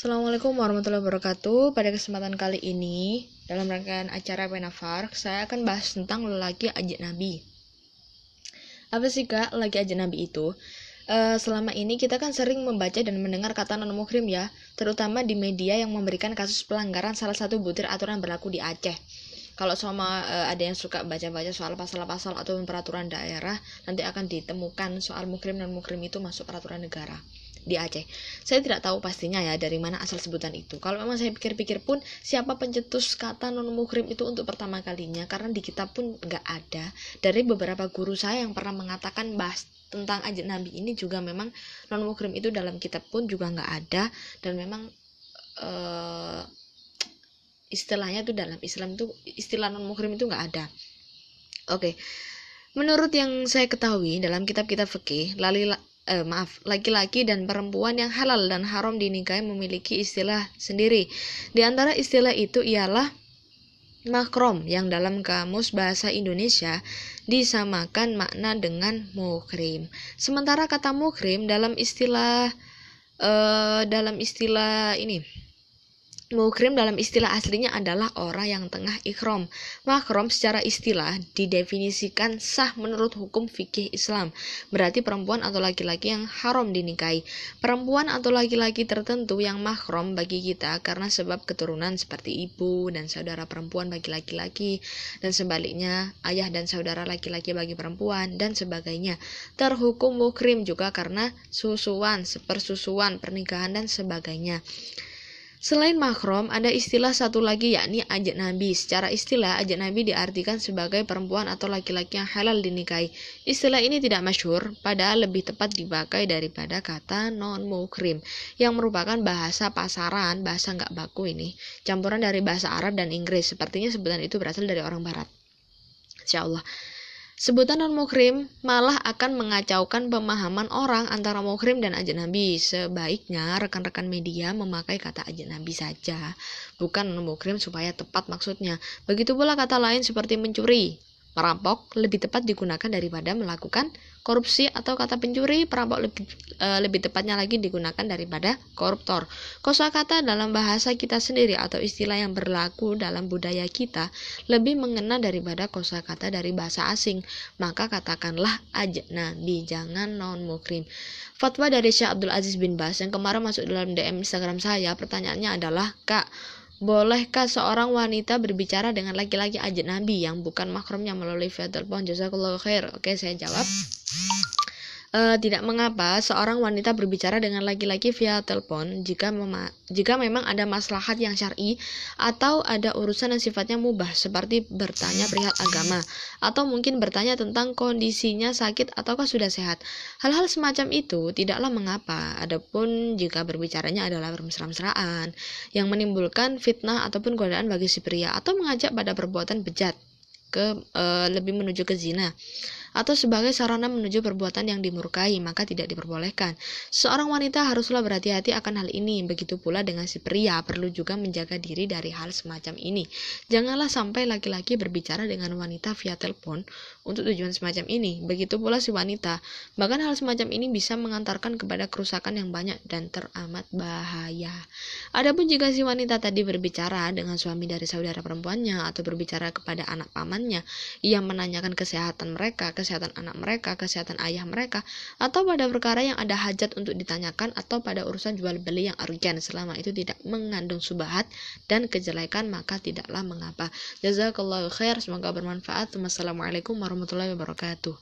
Assalamualaikum warahmatullahi wabarakatuh. Pada kesempatan kali ini, dalam rangkaian acara Penafar, saya akan bahas tentang lelaki ajak Nabi. Apa sih kak lelaki ajak Nabi itu? Uh, selama ini kita kan sering membaca dan mendengar kata non muhrim ya, terutama di media yang memberikan kasus pelanggaran salah satu butir aturan berlaku di Aceh. Kalau sama uh, ada yang suka baca-baca soal pasal-pasal atau peraturan daerah, nanti akan ditemukan soal muhrim dan muhrim itu masuk peraturan negara di Aceh. Saya tidak tahu pastinya ya dari mana asal sebutan itu. Kalau memang saya pikir-pikir pun siapa pencetus kata non muhrim itu untuk pertama kalinya karena di kitab pun nggak ada. Dari beberapa guru saya yang pernah mengatakan bahas tentang ajak nabi ini juga memang non muhrim itu dalam kitab pun juga nggak ada dan memang uh, istilahnya itu dalam Islam itu istilah non muhrim itu nggak ada. Oke. Okay. Menurut yang saya ketahui dalam kitab-kitab fikih, eh, maaf, laki-laki dan perempuan yang halal dan haram dinikahi memiliki istilah sendiri. Di antara istilah itu ialah makrom yang dalam kamus bahasa Indonesia disamakan makna dengan mukrim. Sementara kata mukrim dalam istilah uh, dalam istilah ini Mukrim dalam istilah aslinya adalah orang yang tengah ikhram. Makrom secara istilah didefinisikan sah menurut hukum fikih Islam. Berarti perempuan atau laki-laki yang haram dinikahi. Perempuan atau laki-laki tertentu yang makrom bagi kita karena sebab keturunan seperti ibu dan saudara perempuan bagi laki-laki dan sebaliknya ayah dan saudara laki-laki bagi perempuan dan sebagainya. Terhukum mukrim juga karena susuan, sepersusuan, pernikahan dan sebagainya. Selain makrom, ada istilah satu lagi yakni ajak nabi. Secara istilah, ajak nabi diartikan sebagai perempuan atau laki-laki yang halal dinikahi. Istilah ini tidak masyhur, padahal lebih tepat dipakai daripada kata non-mukrim, yang merupakan bahasa pasaran, bahasa nggak baku ini, campuran dari bahasa Arab dan Inggris. Sepertinya sebutan itu berasal dari orang Barat. Insya Allah. Sebutan non-mukrim malah akan mengacaukan pemahaman orang antara mukrim dan ajnabi. Sebaiknya rekan-rekan media memakai kata ajnabi saja, bukan non-mukrim supaya tepat maksudnya. Begitu pula kata lain seperti mencuri, Merampok lebih tepat digunakan daripada melakukan korupsi atau kata pencuri, perampok lebih, e, lebih tepatnya lagi digunakan daripada koruptor. Kosakata dalam bahasa kita sendiri atau istilah yang berlaku dalam budaya kita lebih mengena daripada kosakata dari bahasa asing. Maka katakanlah nabi jangan non mukrim. Fatwa dari Syekh Abdul Aziz bin Bas yang kemarin masuk dalam DM Instagram saya, pertanyaannya adalah, "Kak, Bolehkah seorang wanita berbicara dengan laki-laki nabi yang bukan makromnya melalui via telepon? Jazakallahu khair. Oke, saya jawab. Uh, tidak mengapa seorang wanita berbicara dengan laki-laki via telepon jika jika memang ada maslahat yang syar'i atau ada urusan yang sifatnya mubah seperti bertanya perihal agama atau mungkin bertanya tentang kondisinya sakit ataukah sudah sehat. Hal-hal semacam itu tidaklah mengapa. Adapun jika berbicaranya adalah bermesra-mesraan yang menimbulkan fitnah ataupun godaan bagi si pria atau mengajak pada perbuatan bejat ke uh, lebih menuju ke zina atau sebagai sarana menuju perbuatan yang dimurkai, maka tidak diperbolehkan. Seorang wanita haruslah berhati-hati akan hal ini, begitu pula dengan si pria perlu juga menjaga diri dari hal semacam ini. Janganlah sampai laki-laki berbicara dengan wanita via telepon untuk tujuan semacam ini, begitu pula si wanita. Bahkan hal semacam ini bisa mengantarkan kepada kerusakan yang banyak dan teramat bahaya. Adapun jika si wanita tadi berbicara dengan suami dari saudara perempuannya atau berbicara kepada anak pamannya, ia menanyakan kesehatan mereka, kesehatan anak mereka, kesehatan ayah mereka, atau pada perkara yang ada hajat untuk ditanyakan atau pada urusan jual beli yang urgen selama itu tidak mengandung subahat dan kejelekan maka tidaklah mengapa. Jazakallahu khair, semoga bermanfaat. Wassalamualaikum warahmatullahi wabarakatuh.